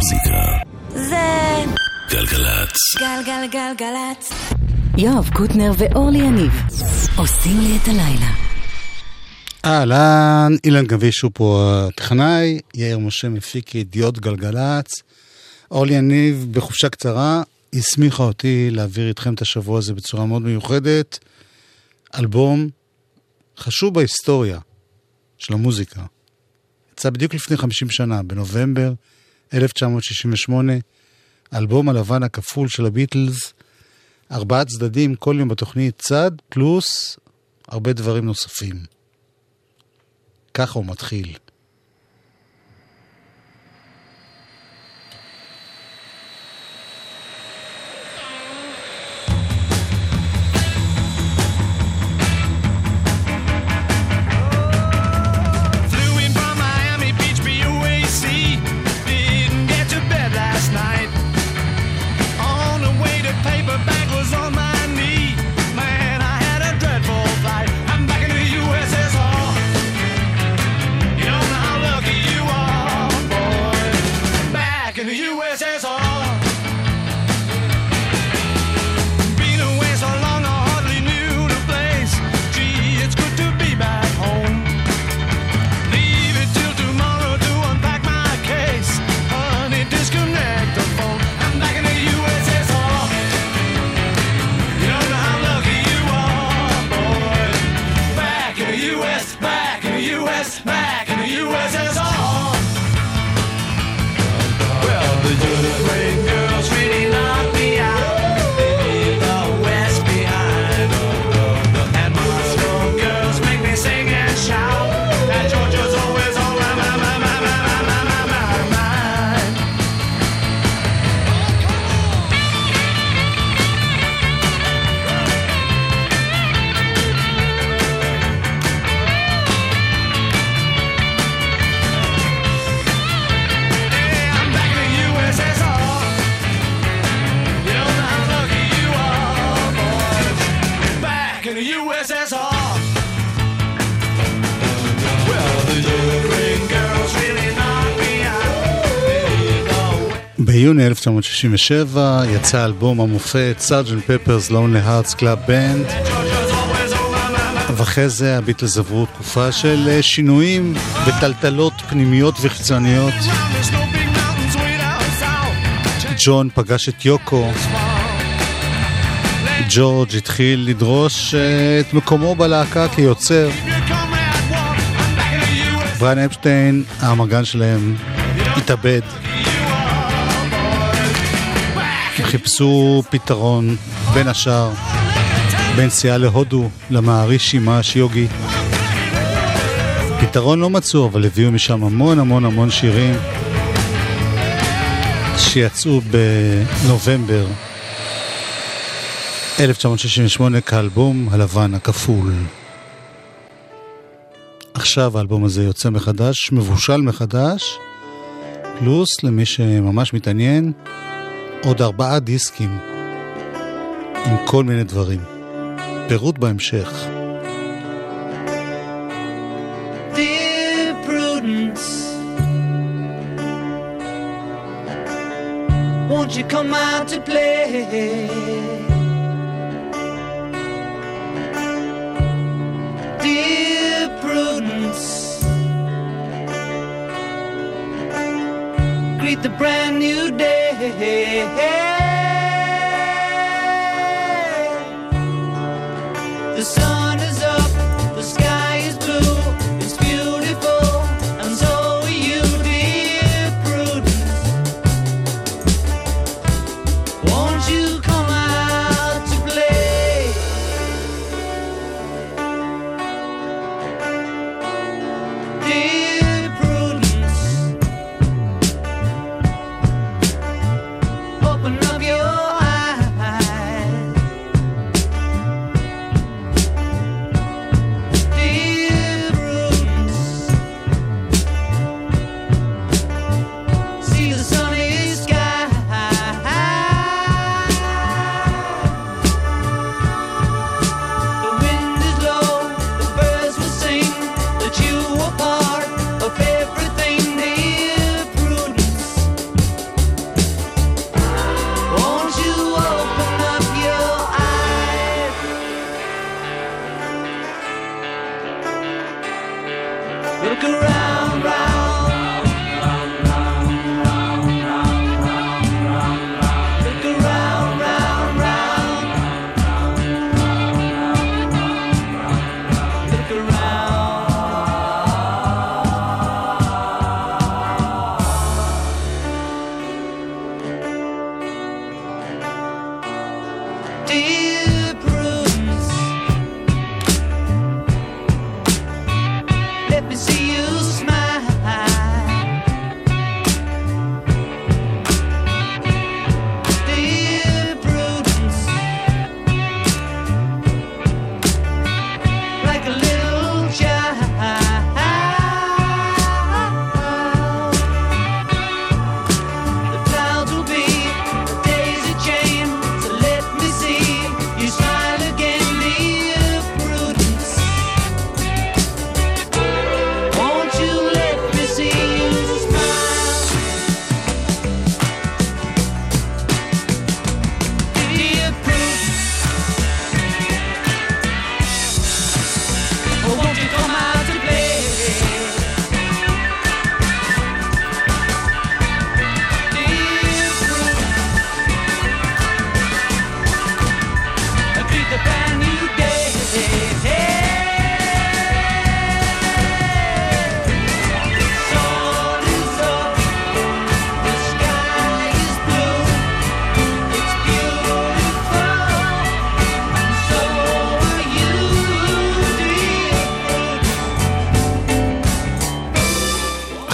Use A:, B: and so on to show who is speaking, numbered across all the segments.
A: המוזיקה.
B: זה
A: גלגלצ.
B: גלגלגלגלצ.
C: יואב קוטנר ואורלי יניב עושים לי את הלילה.
D: אהלן, אילן גביש הוא פה הטכנאי, יאיר משה מפיק ידיעות גלגלצ. אורלי יניב בחופשה קצרה הסמיכה אותי להעביר איתכם את השבוע הזה בצורה מאוד מיוחדת. אלבום חשוב בהיסטוריה של המוזיקה. יצא בדיוק לפני 50 שנה, בנובמבר 1968, אלבום הלבן הכפול של הביטלס, ארבעה צדדים, כל יום בתוכנית צד, פלוס הרבה דברים נוספים. ככה הוא מתחיל. ביוני 1967 יצא אלבום המופת
E: Sgt. Pepper's Lonely Hearts Club Band
D: ואחרי זה הביטלס עברו תקופה של אה, שינויים וטלטלות פנימיות וחיצוניות. ג'ון פגש את יוקו. ג'ורג' התחיל לדרוש אה, את מקומו בלהקה כיוצר. בריין אפשטיין, המגן שלהם, התאבד. חיפשו פתרון, בין השאר, בנסיעה להודו, למערישי מאש יוגי. פתרון לא מצאו, אבל הביאו משם המון המון המון שירים שיצאו בנובמבר 1968 כאלבום הלבן הכפול. עכשיו האלבום הזה יוצא מחדש, מבושל מחדש, פלוס למי שממש מתעניין, עוד ארבעה דיסקים עם כל מיני דברים. פירוט בהמשך.
E: Won't you come out to play? The brand new day. The sun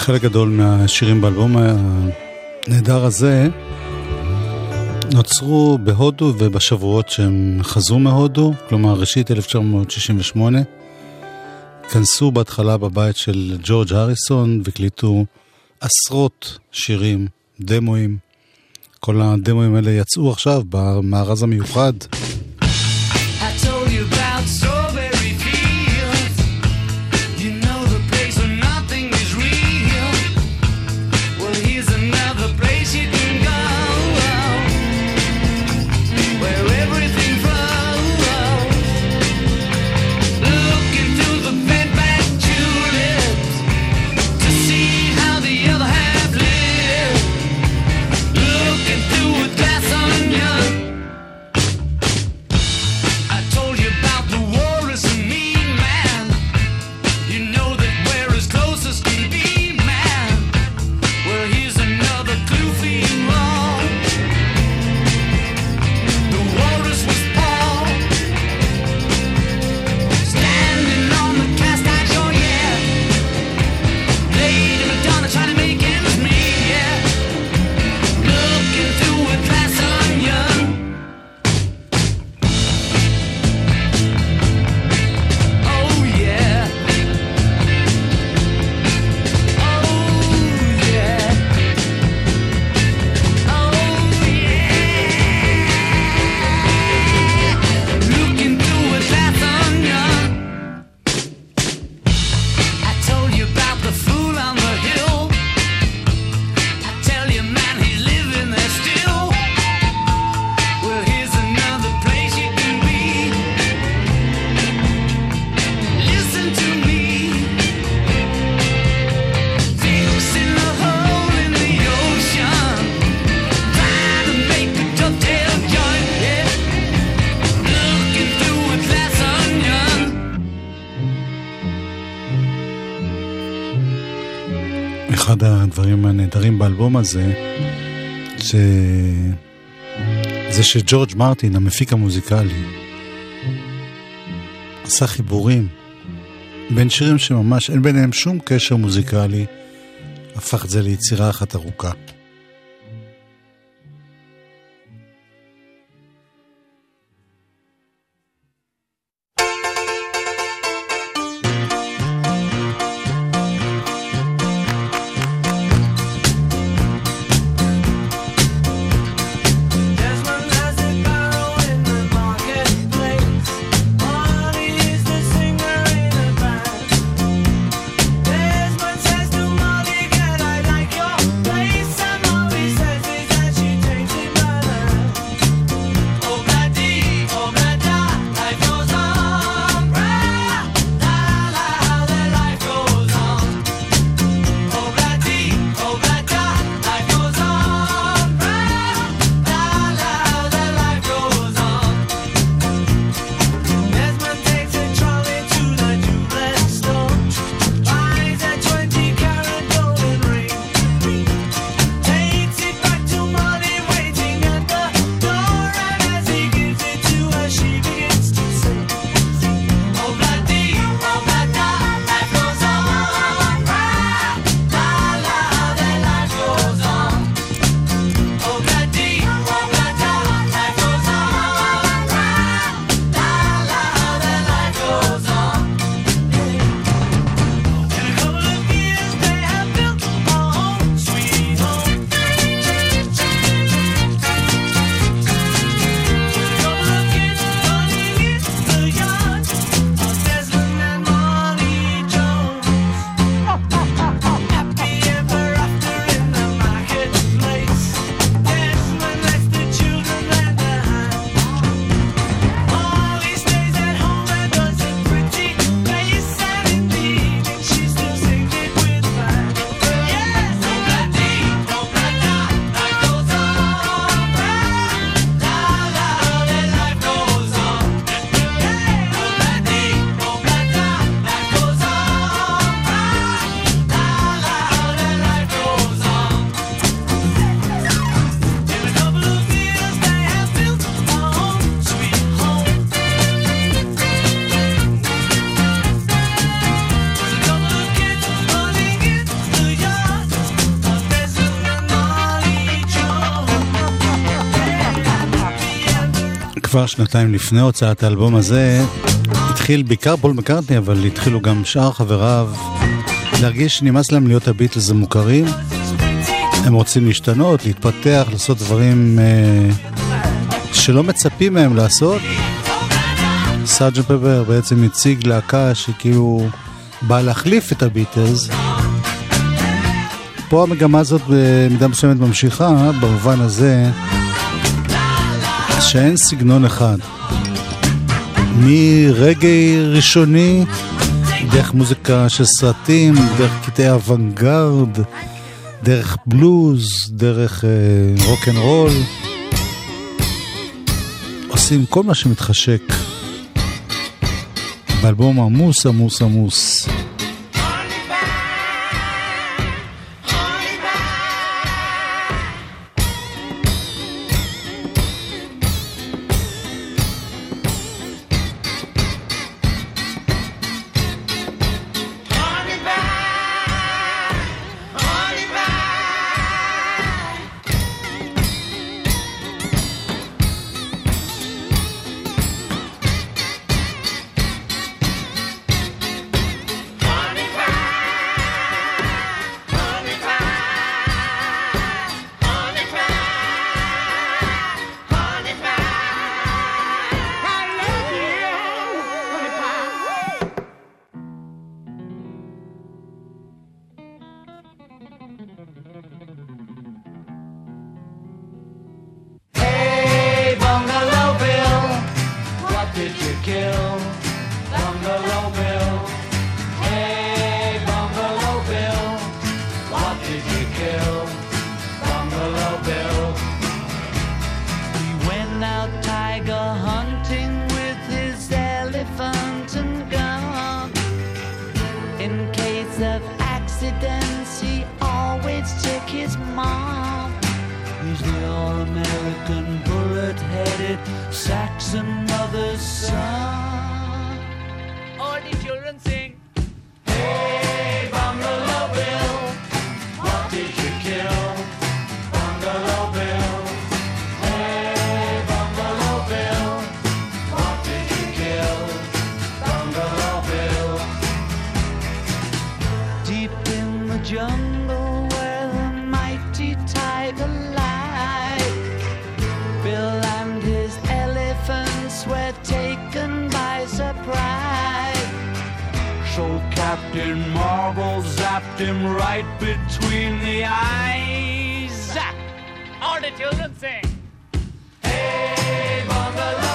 E: חלק גדול מהשירים באלבום הנהדר הזה נוצרו בהודו ובשבועות שהם חזרו מהודו, כלומר ראשית 1968. כנסו בהתחלה בבית של ג'ורג' הריסון והקליטו עשרות שירים, דמויים. כל הדמויים האלה יצאו עכשיו במארז המיוחד. הזה, ש... זה שג'ורג' מרטין, המפיק המוזיקלי, עשה חיבורים בין שירים שממש אין ביניהם שום קשר מוזיקלי, הפך את זה ליצירה אחת ארוכה.
F: כבר שנתיים לפני הוצאת האלבום הזה, התחיל בעיקר פול מקארטני, אבל התחילו גם שאר חבריו להרגיש שנמאס להם להיות הביטלס המוכרים. הם רוצים להשתנות, להתפתח, לעשות דברים אה, שלא מצפים מהם לעשות. Sgt. Pepper בעצם הציג להקה שכאילו באה להחליף את הביטלס. פה המגמה הזאת במידה מסוימת ממשיכה, במובן הזה שאין סגנון אחד. מרגעי ראשוני, דרך מוזיקה של סרטים, דרך קטעי אוונגרד, דרך בלוז, דרך אה, רוק אנד רול. עושים כל מה שמתחשק. באלבום עמוס עמוס עמוס.
E: Captain Marvel zapped him right between the eyes. Zap! All the children sing. Hey, Bungalow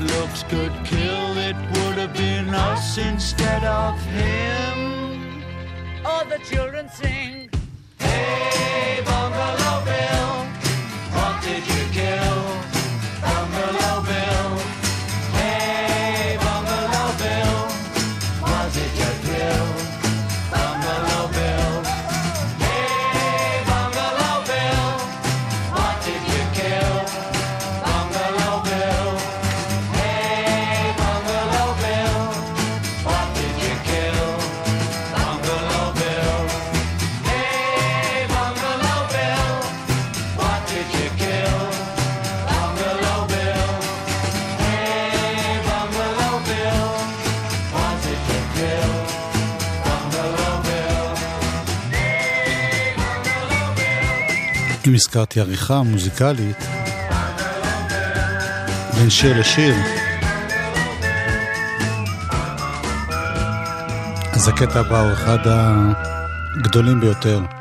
E: looks could kill, it would have been us instead of him. All the children sing. Hey, Bungalow Bill, what did you kill?
F: אם הזכרתי עריכה מוזיקלית, בין שיר לשיר, אז הקטע הבא הוא אחד הגדולים ביותר.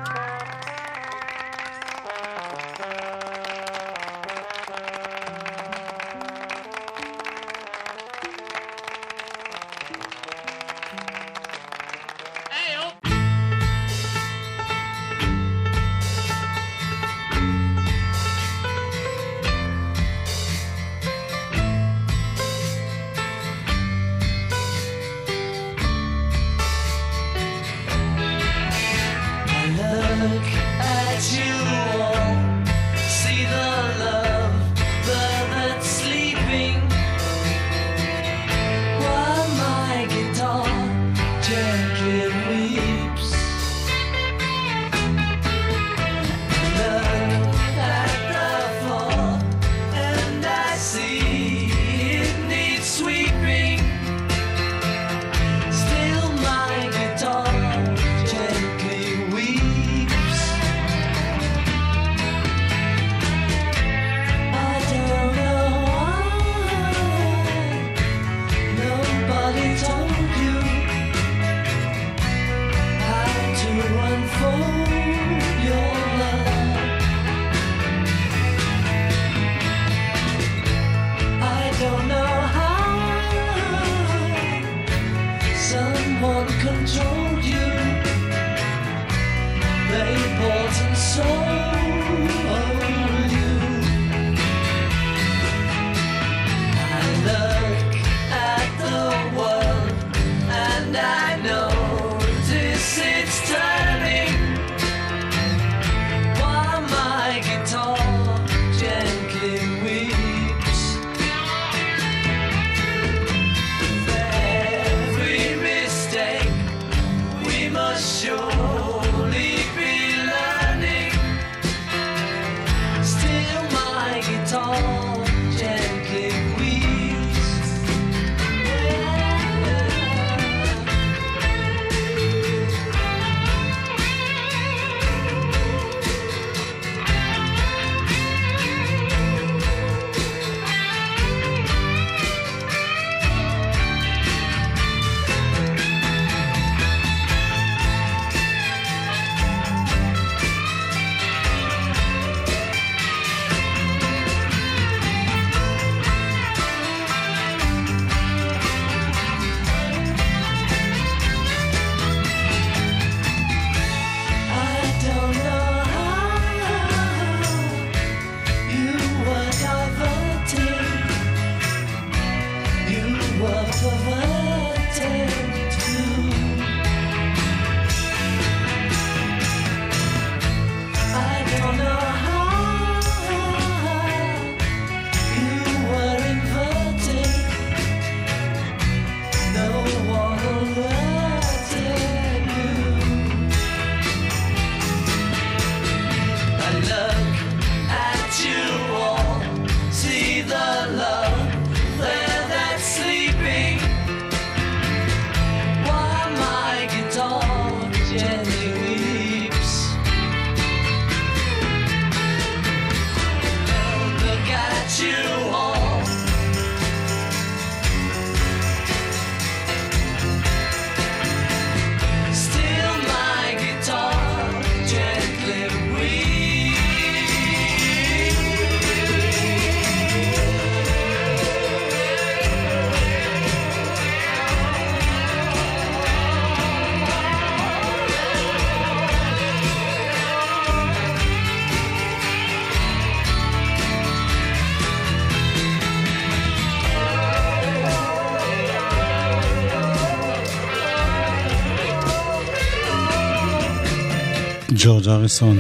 F: ג'ורג' אריסון.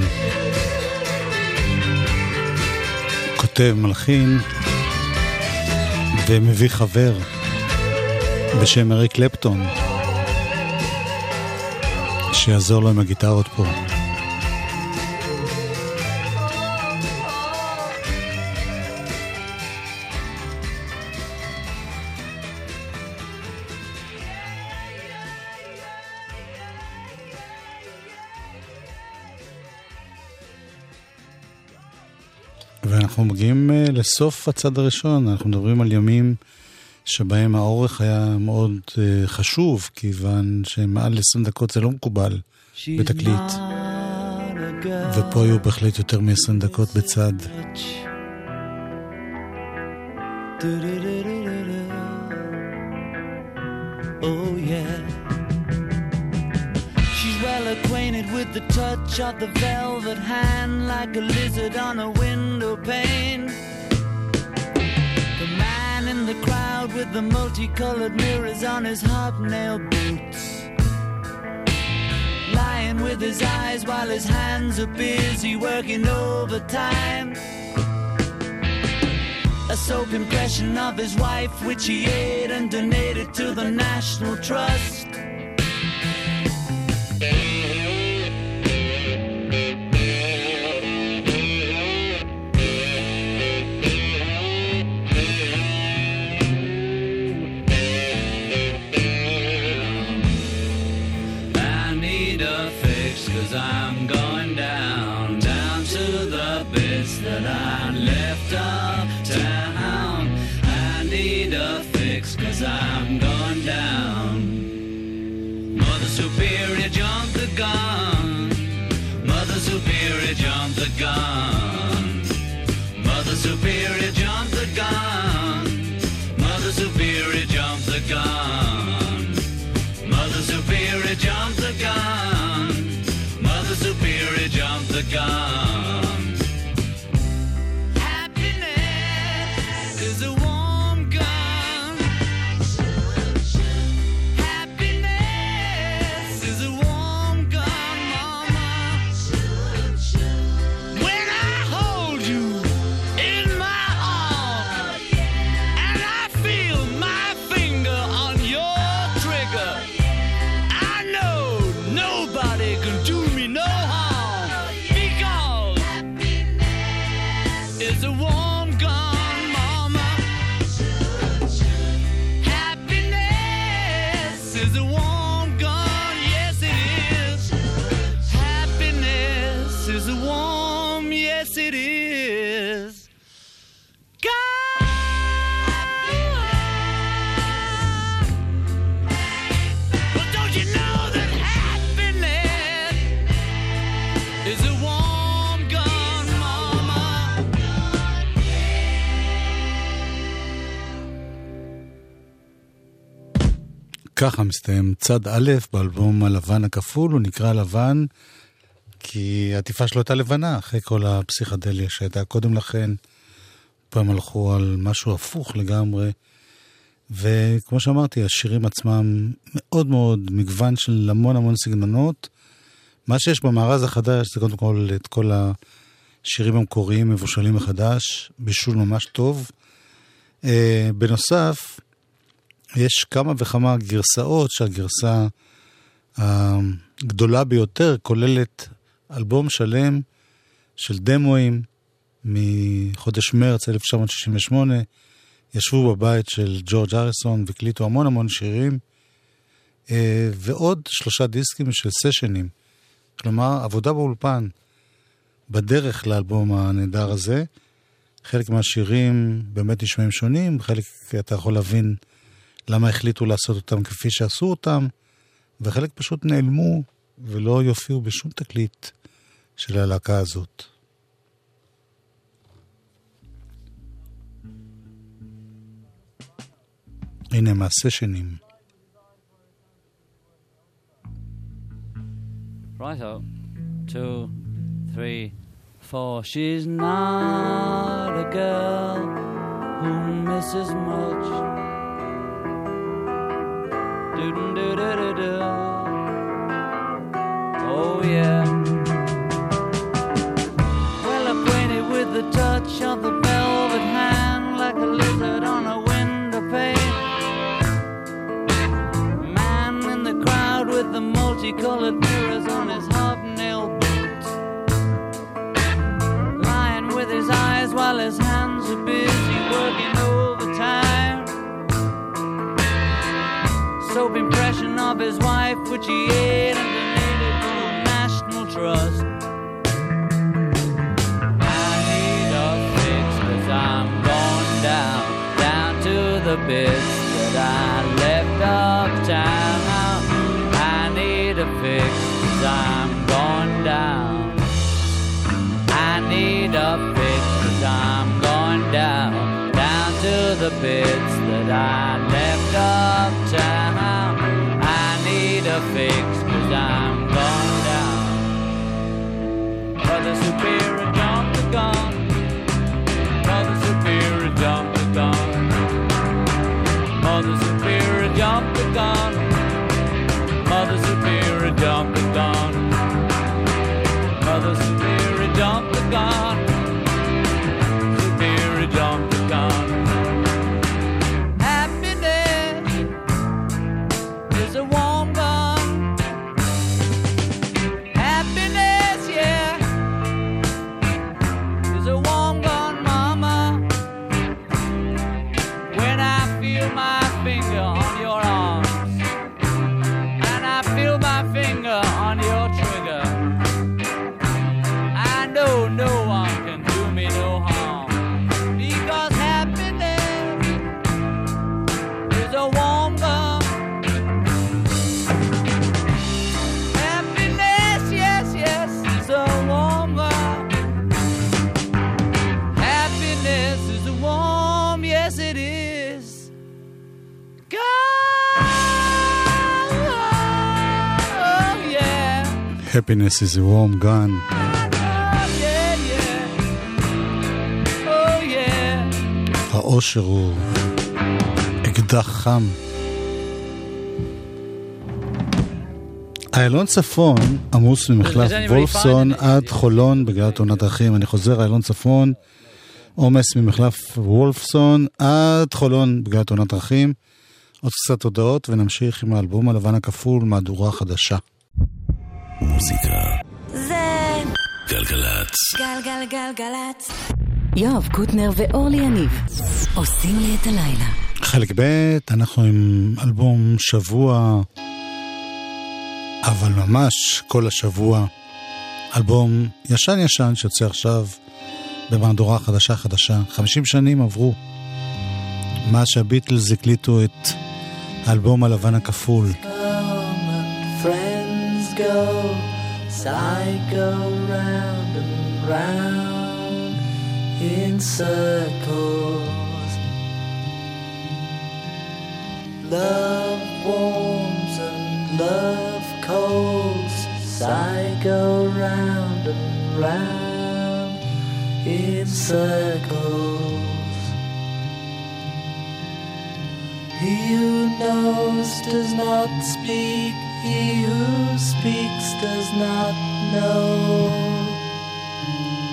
F: כותב, מלחין ומביא חבר בשם אריק קלפטון, שיעזור לו עם הגיטרות פה. ואנחנו מגיעים אה, לסוף הצד הראשון, אנחנו מדברים על ימים שבהם האורך היה מאוד אה, חשוב, כיוון שמעל 20 דקות זה לא מקובל בתקליט, ופה היו בהחלט יותר מ-20 דקות בצד.
E: Oh yeah. Acquainted with the touch of the velvet hand like a lizard on a window pane. The man in the crowd with the multicolored mirrors on his hobnail boots. Lying with his eyes while his hands are busy working overtime. A soap impression of his wife, which he ate and donated to the National Trust. Superior jumped the gun. Mother Superior jumped the gun.
F: ככה מסתיים צד א' באלבום הלבן הכפול, הוא נקרא לבן כי העטיפה שלו הייתה לבנה, אחרי כל הפסיכדליה שהייתה קודם לכן. פעם הלכו על משהו הפוך לגמרי. וכמו שאמרתי, השירים עצמם מאוד מאוד מגוון של המון המון סגנונות. מה שיש במארז החדש זה קודם כל את כל השירים המקוריים מבושלים מחדש, בישול ממש טוב. אה, בנוסף, יש כמה וכמה גרסאות שהגרסה הגדולה ביותר כוללת אלבום שלם של דמואים מחודש מרץ 1968. ישבו בבית של ג'ורג' אריסון והקליטו המון המון שירים, אה, ועוד שלושה דיסקים של סשנים. כלומר, עבודה באולפן בדרך לאלבום הנהדר הזה. חלק מהשירים באמת נשמעים שונים, חלק אתה יכול להבין למה החליטו לעשות אותם כפי שעשו אותם, וחלק פשוט נעלמו ולא יופיעו בשום תקליט של הלהקה הזאת. הנה מהסשנים.
E: Righto. Two, three, four. She's not a girl who misses much. Oh yeah. Well with the touch of the velvet hand, like a lizard on a window pane. Man in the crowd with the multicolored his wife, which he ate and donated to a national trust. I need a fix cause I'm going down, down to the bits that I left uptown. I need a fix cause I'm going down. I need a fix cause I'm going down, down to the bits that I I'm gone down. the Superior. Happiness is a warm gun.
F: האושר הוא אקדח חם. איילון צפון עמוס ממחלף וולפסון? עד חולון בגלל תאונת דרכים. אני חוזר, איילון צפון, עומס ממחלף וולפסון עד חולון בגלל תאונת דרכים. עוד קצת הודעות ונמשיך עם האלבום הלבן הכפול, מהדורה חדשה.
A: מוזיקה.
B: זה
A: גלגלצ.
B: גלגלגלגלצ.
C: יואב קוטנר ואורלי יניב עושים לי את הלילה.
F: חלק ב', אנחנו עם אלבום שבוע, אבל ממש כל השבוע. אלבום ישן ישן שיוצא עכשיו במהדורה חדשה חדשה. 50 שנים עברו מאז שהביטלס הקליטו את האלבום הלבן הכפול.
G: Go, go round and round in circles. Love warms and love colds go round and round in circles. He who knows does not speak, he who speaks does not know.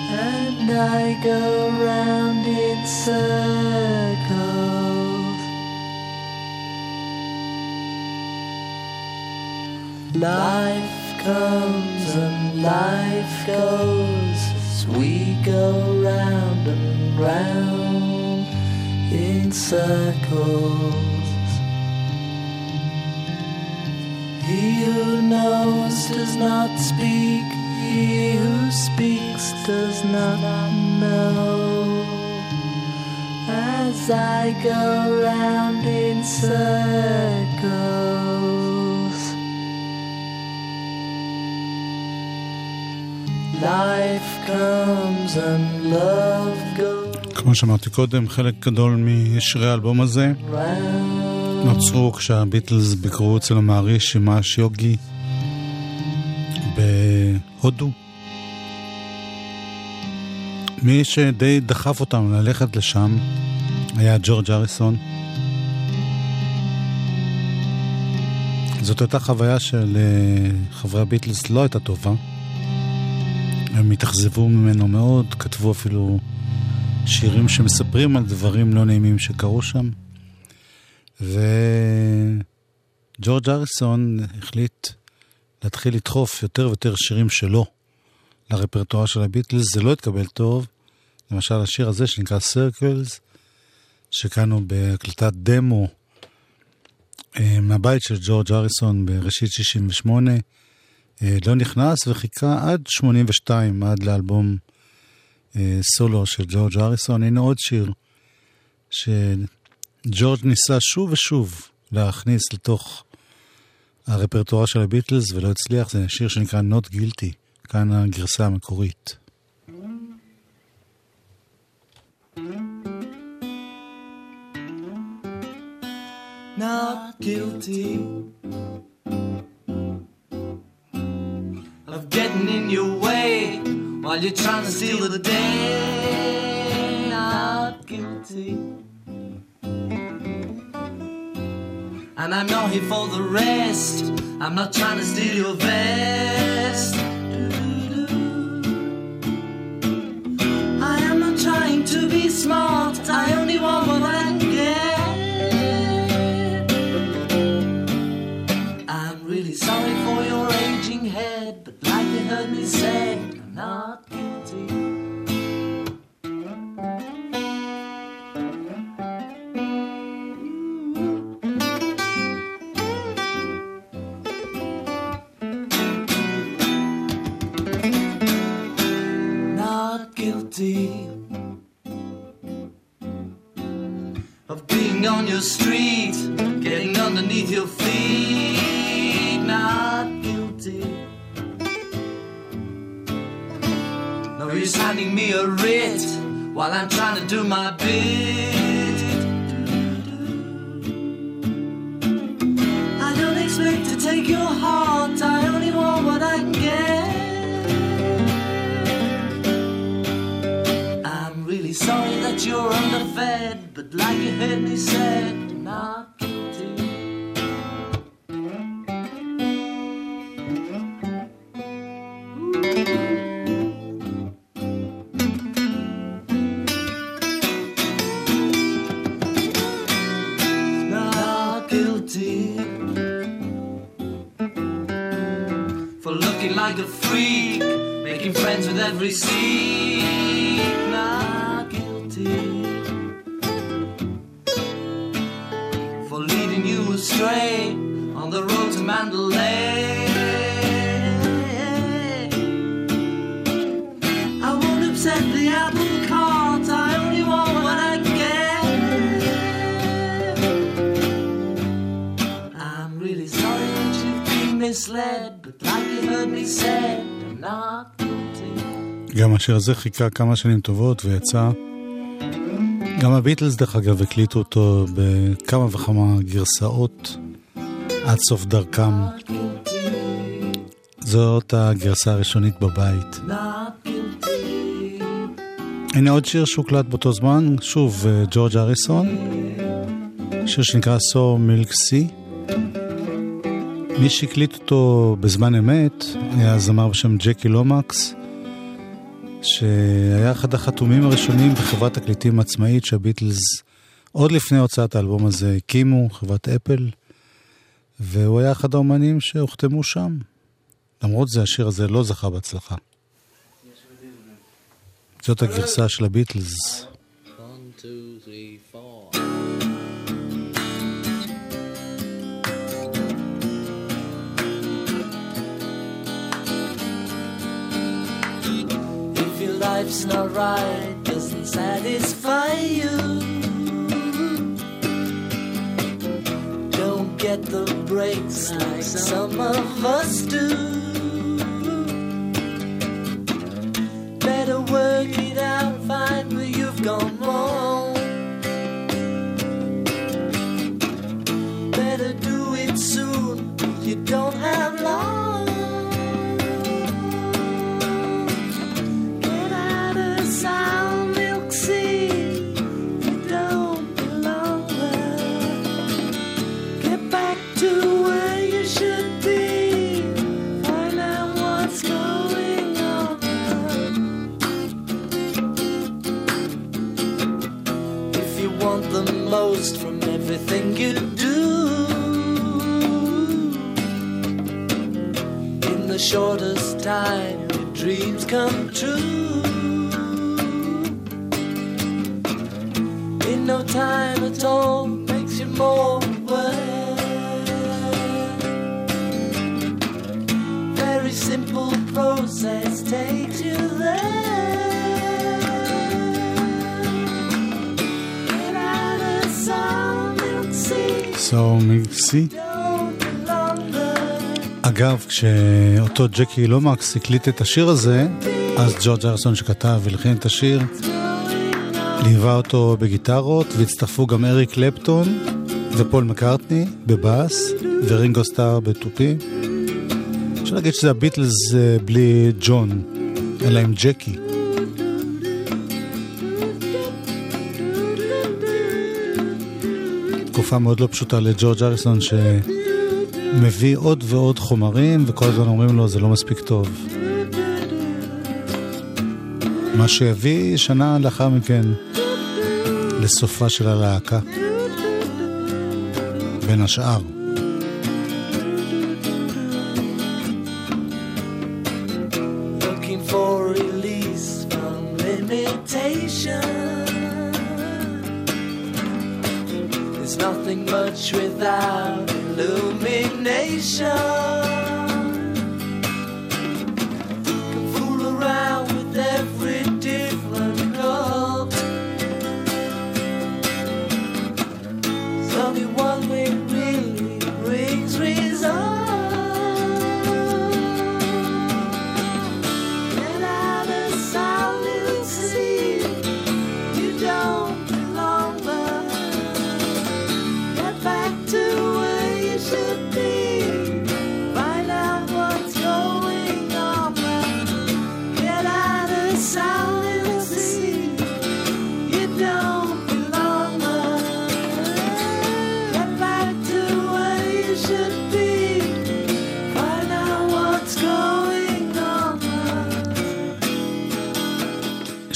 G: And I go round in circles. Life comes and life goes as we go round and round in circles. He who knows does not speak, he who speaks does not know. As I go round in circles. Life comes and love goes
F: כמו שאמרתי קודם, חלק גדול משירי האלבום הזה
G: round.
F: נוצרו כשהביטלס ביקרו אצל המעריש שמאש יוגי בהודו. מי שדי דחף אותם ללכת לשם היה ג'ורג' אריסון. זאת הייתה חוויה שלחברי הביטלס לא הייתה טובה. הם התאכזבו ממנו מאוד, כתבו אפילו שירים שמספרים על דברים לא נעימים שקרו שם. וג'ורג' אריסון החליט להתחיל לדחוף יותר ויותר שירים שלו לרפרטואר של הביטלס. זה לא התקבל טוב. למשל השיר הזה שנקרא Circles, שכאן הוא בהקלטת דמו אה, מהבית של ג'ורג' אריסון בראשית 68, אה, לא נכנס וחיכה עד 82, עד לאלבום אה, סולו של ג'ורג' אריסון. הנה עוד שיר שג'ורג' ניסה שוב ושוב להכניס לתוך הרפרטואר של הביטלס ולא הצליח, זה שיר שנקרא Not Guilty, כאן הגרסה המקורית.
G: not guilty of getting in your way while you're trying to steal the day. Not guilty. And I'm not here for the rest. I'm not trying to steal your vest. I am not trying to be smart. I only want what I can get. I'm really sorry for your aging head, but like you heard me say, Of being on your street, getting underneath your feet. Not guilty. No use handing me a writ while I'm trying to do my bit. I don't expect to take your heart, you're underfed, but like you heard me say, not guilty. Not guilty for looking like a freak, making friends with every seek. misled, but like you heard me said, I'm not guilty.
F: גם השיר הזה חיכה כמה שנים טובות ויצא. גם הביטלס, דרך אגב, הקליטו אותו בכמה וכמה גרסאות עד סוף דרכם. זאת הגרסה הראשונית בבית. הנה עוד שיר שהוקלט באותו זמן, שוב, אה, ג'ורג' אריסון, שיר שנקרא So Milk Sea. מי שהקליט אותו בזמן אמת היה זמר בשם ג'קי לומקס, שהיה אחד החתומים הראשונים בחברת תקליטים עצמאית שהביטלס עוד לפני הוצאת האלבום הזה הקימו, חברת אפל, והוא היה אחד האומנים שהוחתמו שם. למרות זה, השיר הזה לא זכה בהצלחה. זאת הגרסה של הביטלס.
G: Life's not right, doesn't satisfy you. Don't get the breaks like some of us do. Better work it out, find where you've gone wrong. Better do it soon, you don't have long. Everything you do. In the shortest time, your dreams come true. In no time at all, makes you more aware. Very simple process takes you there.
F: So מיקסי. אגב, כשאותו ג'קי לומקס הקליט את השיר הזה, אז ג'ורג' ארסון שכתב והלחין את השיר, ליווה אותו בגיטרות, והצטרפו גם אריק קלפטון ופול מקארטני בבאס, ורינגו סטאר בתופים. אפשר להגיד שזה הביטלס אה, בלי ג'ון, אלא עם ג'קי. תקופה מאוד לא פשוטה לג'ורג' אריסון שמביא עוד ועוד חומרים וכל הזמן אומרים לו זה לא מספיק טוב. מה שהביא שנה לאחר מכן לסופה של הלהקה. בין השאר.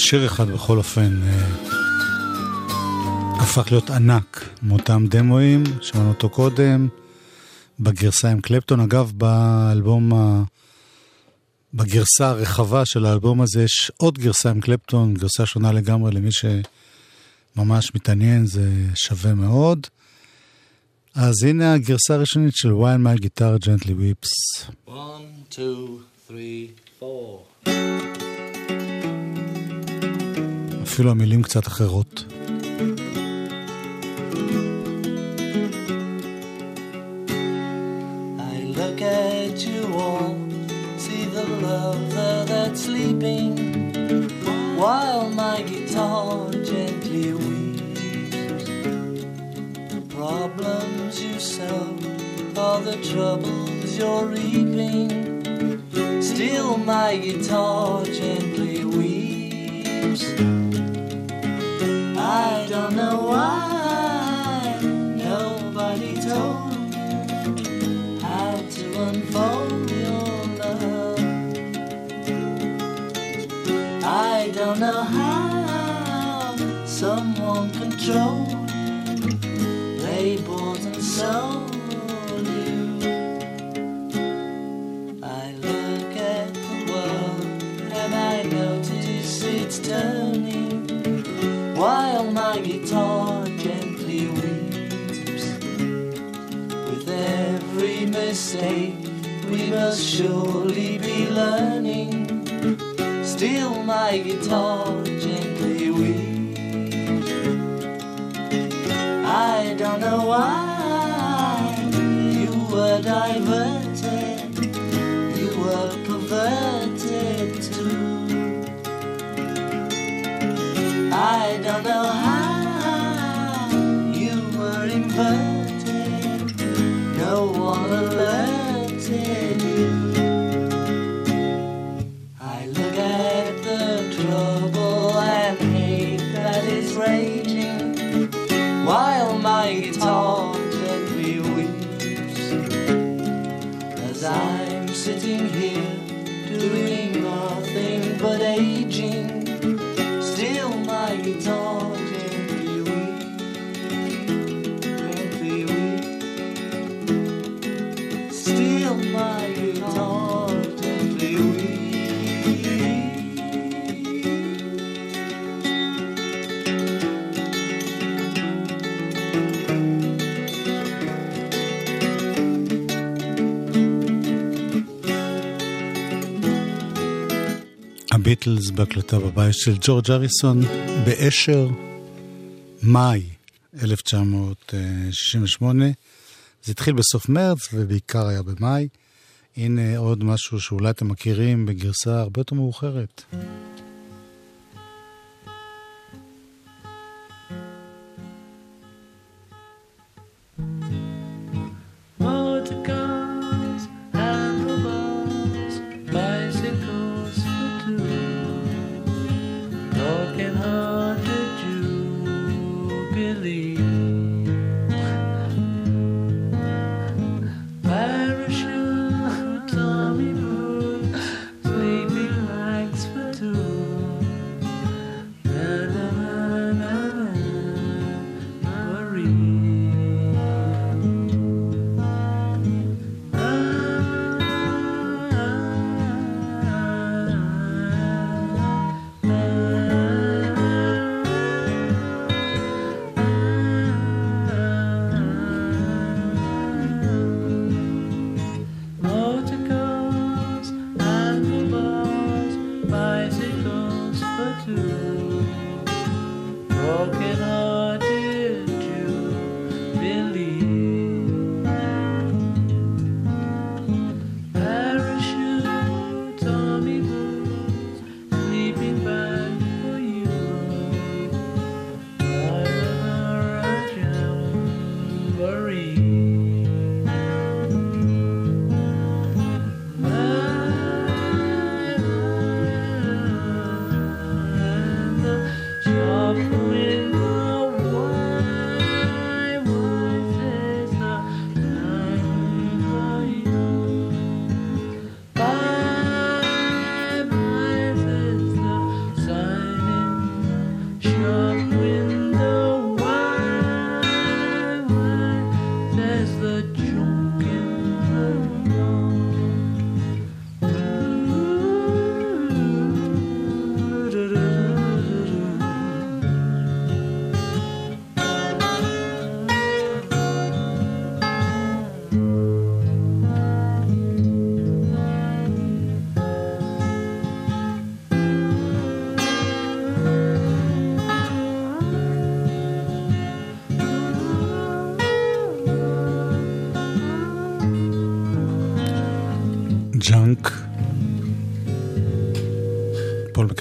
F: שיר אחד בכל אופן אה, הפך להיות ענק מאותם דמואים, שמענו אותו קודם, בגרסה עם קלפטון. אגב, באלבום, ה... בגרסה הרחבה של האלבום הזה יש עוד גרסה עם קלפטון, גרסה שונה לגמרי למי שממש מתעניין, זה שווה מאוד. אז הנה הגרסה הראשונית של While My Guitar Gently Weeps.
H: One, two, three, four.
G: I look at you all, see the המילים that's sleeping, while my guitar gently weeps. The problems you sow all the troubles you're reaping. Still, my guitar gently. don't know why nobody told me how to unfold your love. I don't know how someone controlled labels and souls. we must surely be learning. Steal my guitar, gently We. I don't know why you were diverted, you were perverted too. I don't know how.
F: הביטלס בהקלטה בבית של ג'ורג' אריסון באשר מאי 1968. זה התחיל בסוף מרץ ובעיקר היה במאי. הנה עוד משהו שאולי אתם מכירים בגרסה הרבה יותר מאוחרת. Mm-hmm.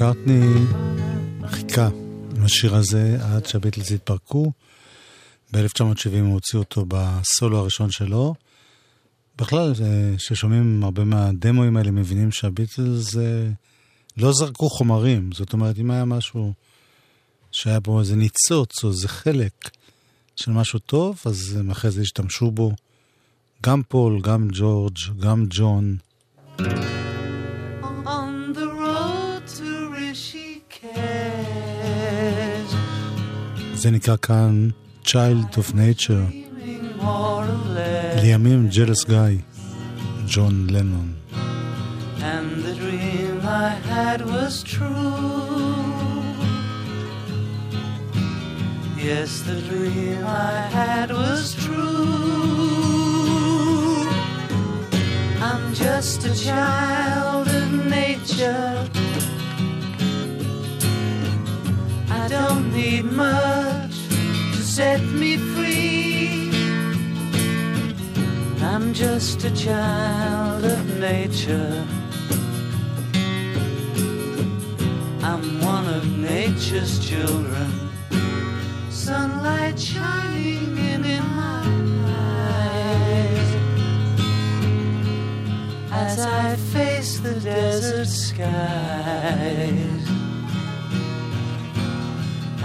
F: מקארטני חיכה לשיר הזה עד שהביטלס התפרקו. ב-1970 הוא הוציא אותו בסולו הראשון שלו. בכלל, אה, כששומעים הרבה מהדמואים האלה, מבינים שהביטלס אה, לא זרקו חומרים. זאת אומרת, אם היה משהו שהיה בו איזה ניצוץ או איזה חלק של משהו טוב, אז הם אחרי זה השתמשו בו. גם פול, גם ג'ורג', גם ג'ון. זה נקרא כאן Child of Nature.
E: Dreaming more or less.
F: לימים ג'לס גיא, ג'ון לנון.
E: And the dream I had was true. Yes, the dream I had was true. I'm just a child of nature. I don't need much to set me free. I'm just a child of nature. I'm one of nature's children. Sunlight shining in, in my eyes as I face the desert skies.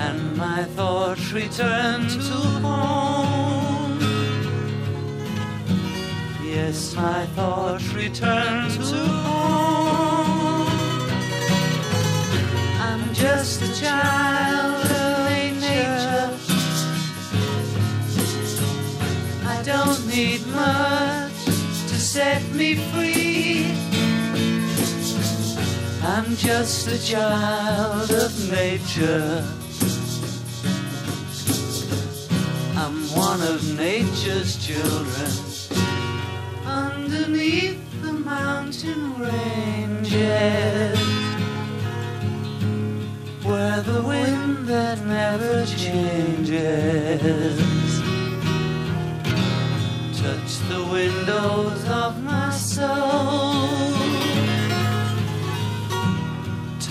E: And my thoughts return to home. Yes, my thoughts return to home. I'm just a child of nature. I don't need much to set me free. I'm just a child of nature. One of nature's children. Underneath the mountain ranges where the wind that never changes touch the windows of my soul.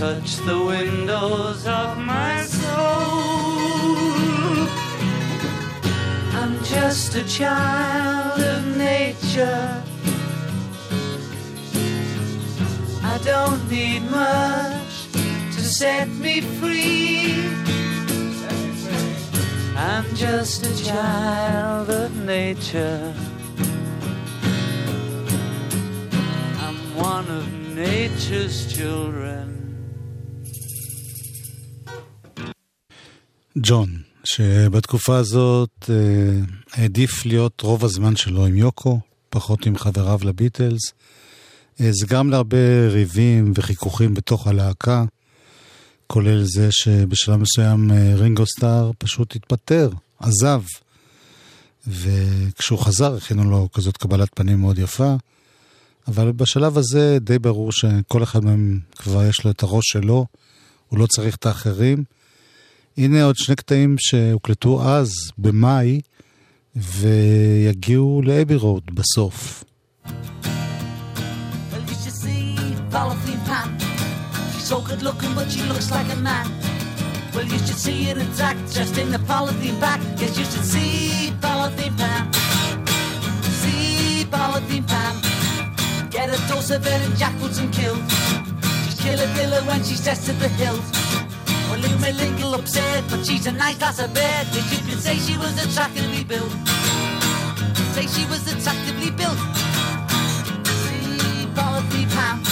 E: Touch the windows of my soul just a child of nature. I don't need much to set me free. I'm just a child of nature. I'm one of nature's children.
F: John. שבתקופה הזאת אה, העדיף להיות רוב הזמן שלו עם יוקו, פחות עם חבריו לביטלס. אה, זה גרם להרבה ריבים וחיכוכים בתוך הלהקה, כולל זה שבשלב מסוים אה, רינגו סטאר פשוט התפטר, עזב. וכשהוא חזר הכינו לו כזאת קבלת פנים מאוד יפה, אבל בשלב הזה די ברור שכל אחד מהם כבר יש לו את הראש שלו, הוא לא צריך את האחרים. הנה עוד שני קטעים שהוקלטו אז, במאי, ויגיעו לאבי רוד בסוף.
E: Well, you should see it intact, just in the polythene bag. Yes, you should see Polythene Pan. See Polythene Pan. Get a dose of it in jackals and killed. She's killer killer when she's dressed to the hilt. Well, you may linger upset, but she's a nice lass of bed. Yes, you could say she was attractively built. Say she was attractively built. See Dorothy Pam.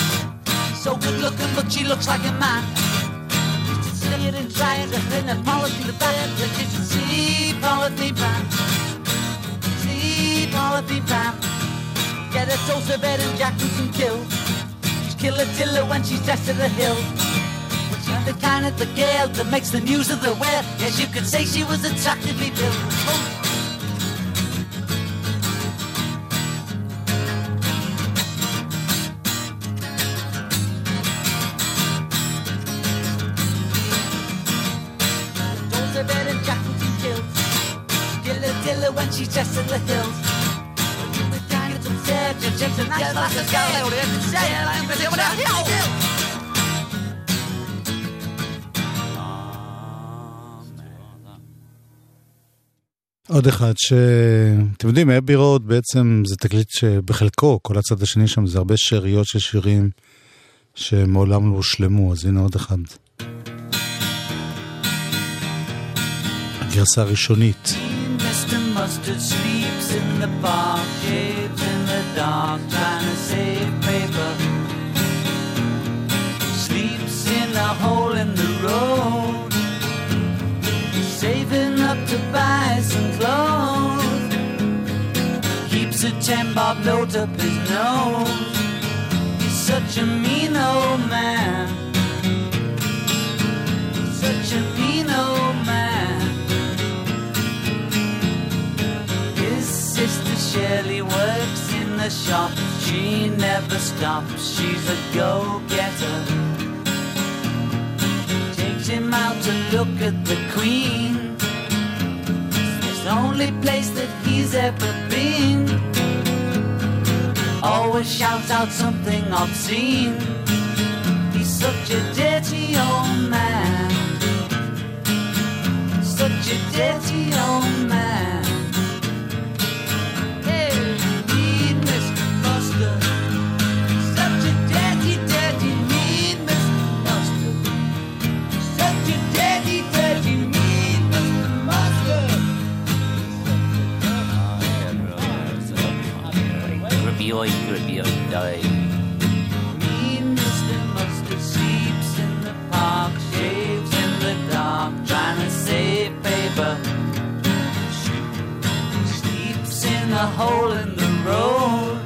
E: So good looking, but she looks like a man. Used to see it and try it in a policy the bad. But you should see Dorothy Pam. See Dorothy Pam. Get a dose of Ed and Jackson and kill. She's killer tiller when she's dressed to the hill. The kind of the girl that makes the news of the world. Yes, you could say she was attractively built. Those are better jackals and kills. Dilla dilla when she's just in the hills. You were down, it's upset. Just just a nice lass of girl.
F: עוד אחד ש... אתם יודעים, אבי רוד בעצם זה תקליט שבחלקו, כל הצד השני שם זה הרבה שאריות של שירים שמעולם לא הושלמו, אז הנה עוד אחד. הגרסה הראשונית.
E: Saving ten bob note up his nose. He's such a mean old man. Such a mean old man. His sister Shirley works in the shop. She never stops. She's a go-getter. Takes him out to look at the Queen. It's the only place that he's ever been. Always shouts out something obscene. He's such a dirty old man. Such a dirty old man.
I: Grippy oi, die.
E: Mean Mr. Mustard sleeps in the park, shaves in the dark, trying to save paper. Sleeps in a hole in the road,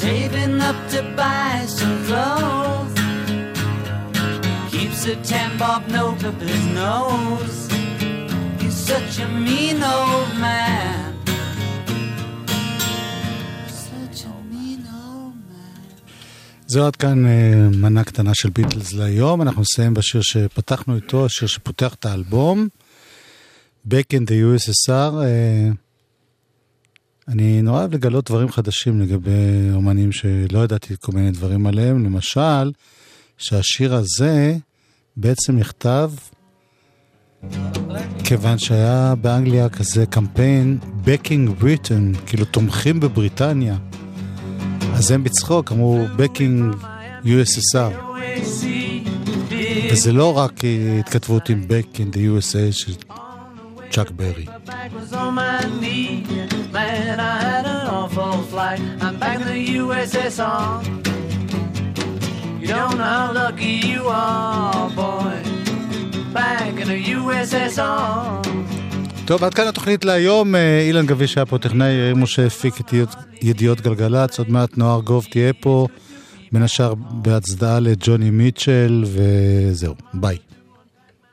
E: saving up to buy some clothes. Keeps a ten bob note up his nose. He's such a mean old man.
F: זהו עד כאן אה, מנה קטנה של ביטלס להיום. אנחנו נסיים בשיר שפתחנו איתו, השיר שפותח את האלבום, Back in the USSR. אה, אני נורא אוהב לגלות דברים חדשים לגבי אומנים שלא ידעתי כל מיני דברים עליהם. למשל, שהשיר הזה בעצם נכתב כיוון שהיה באנגליה כזה קמפיין Backing Britain, כאילו תומכים בבריטניה. אז הם בצחוק אמרו Backing USSR. וזה לא רק אה, התכתבות עם Back in the USA של צ'אק ברי.
E: You don't know how lucky you are, boy. Back in the USSR.
F: טוב, עד כאן התוכנית להיום. אה, אילן גביש היה פה טכנאי, יאיר משה הפיק את ידיעות גלגלצ, עוד מעט נוער גוב תהיה פה, בין השאר בהצדעה לג'וני מיטשל, וזהו, ביי.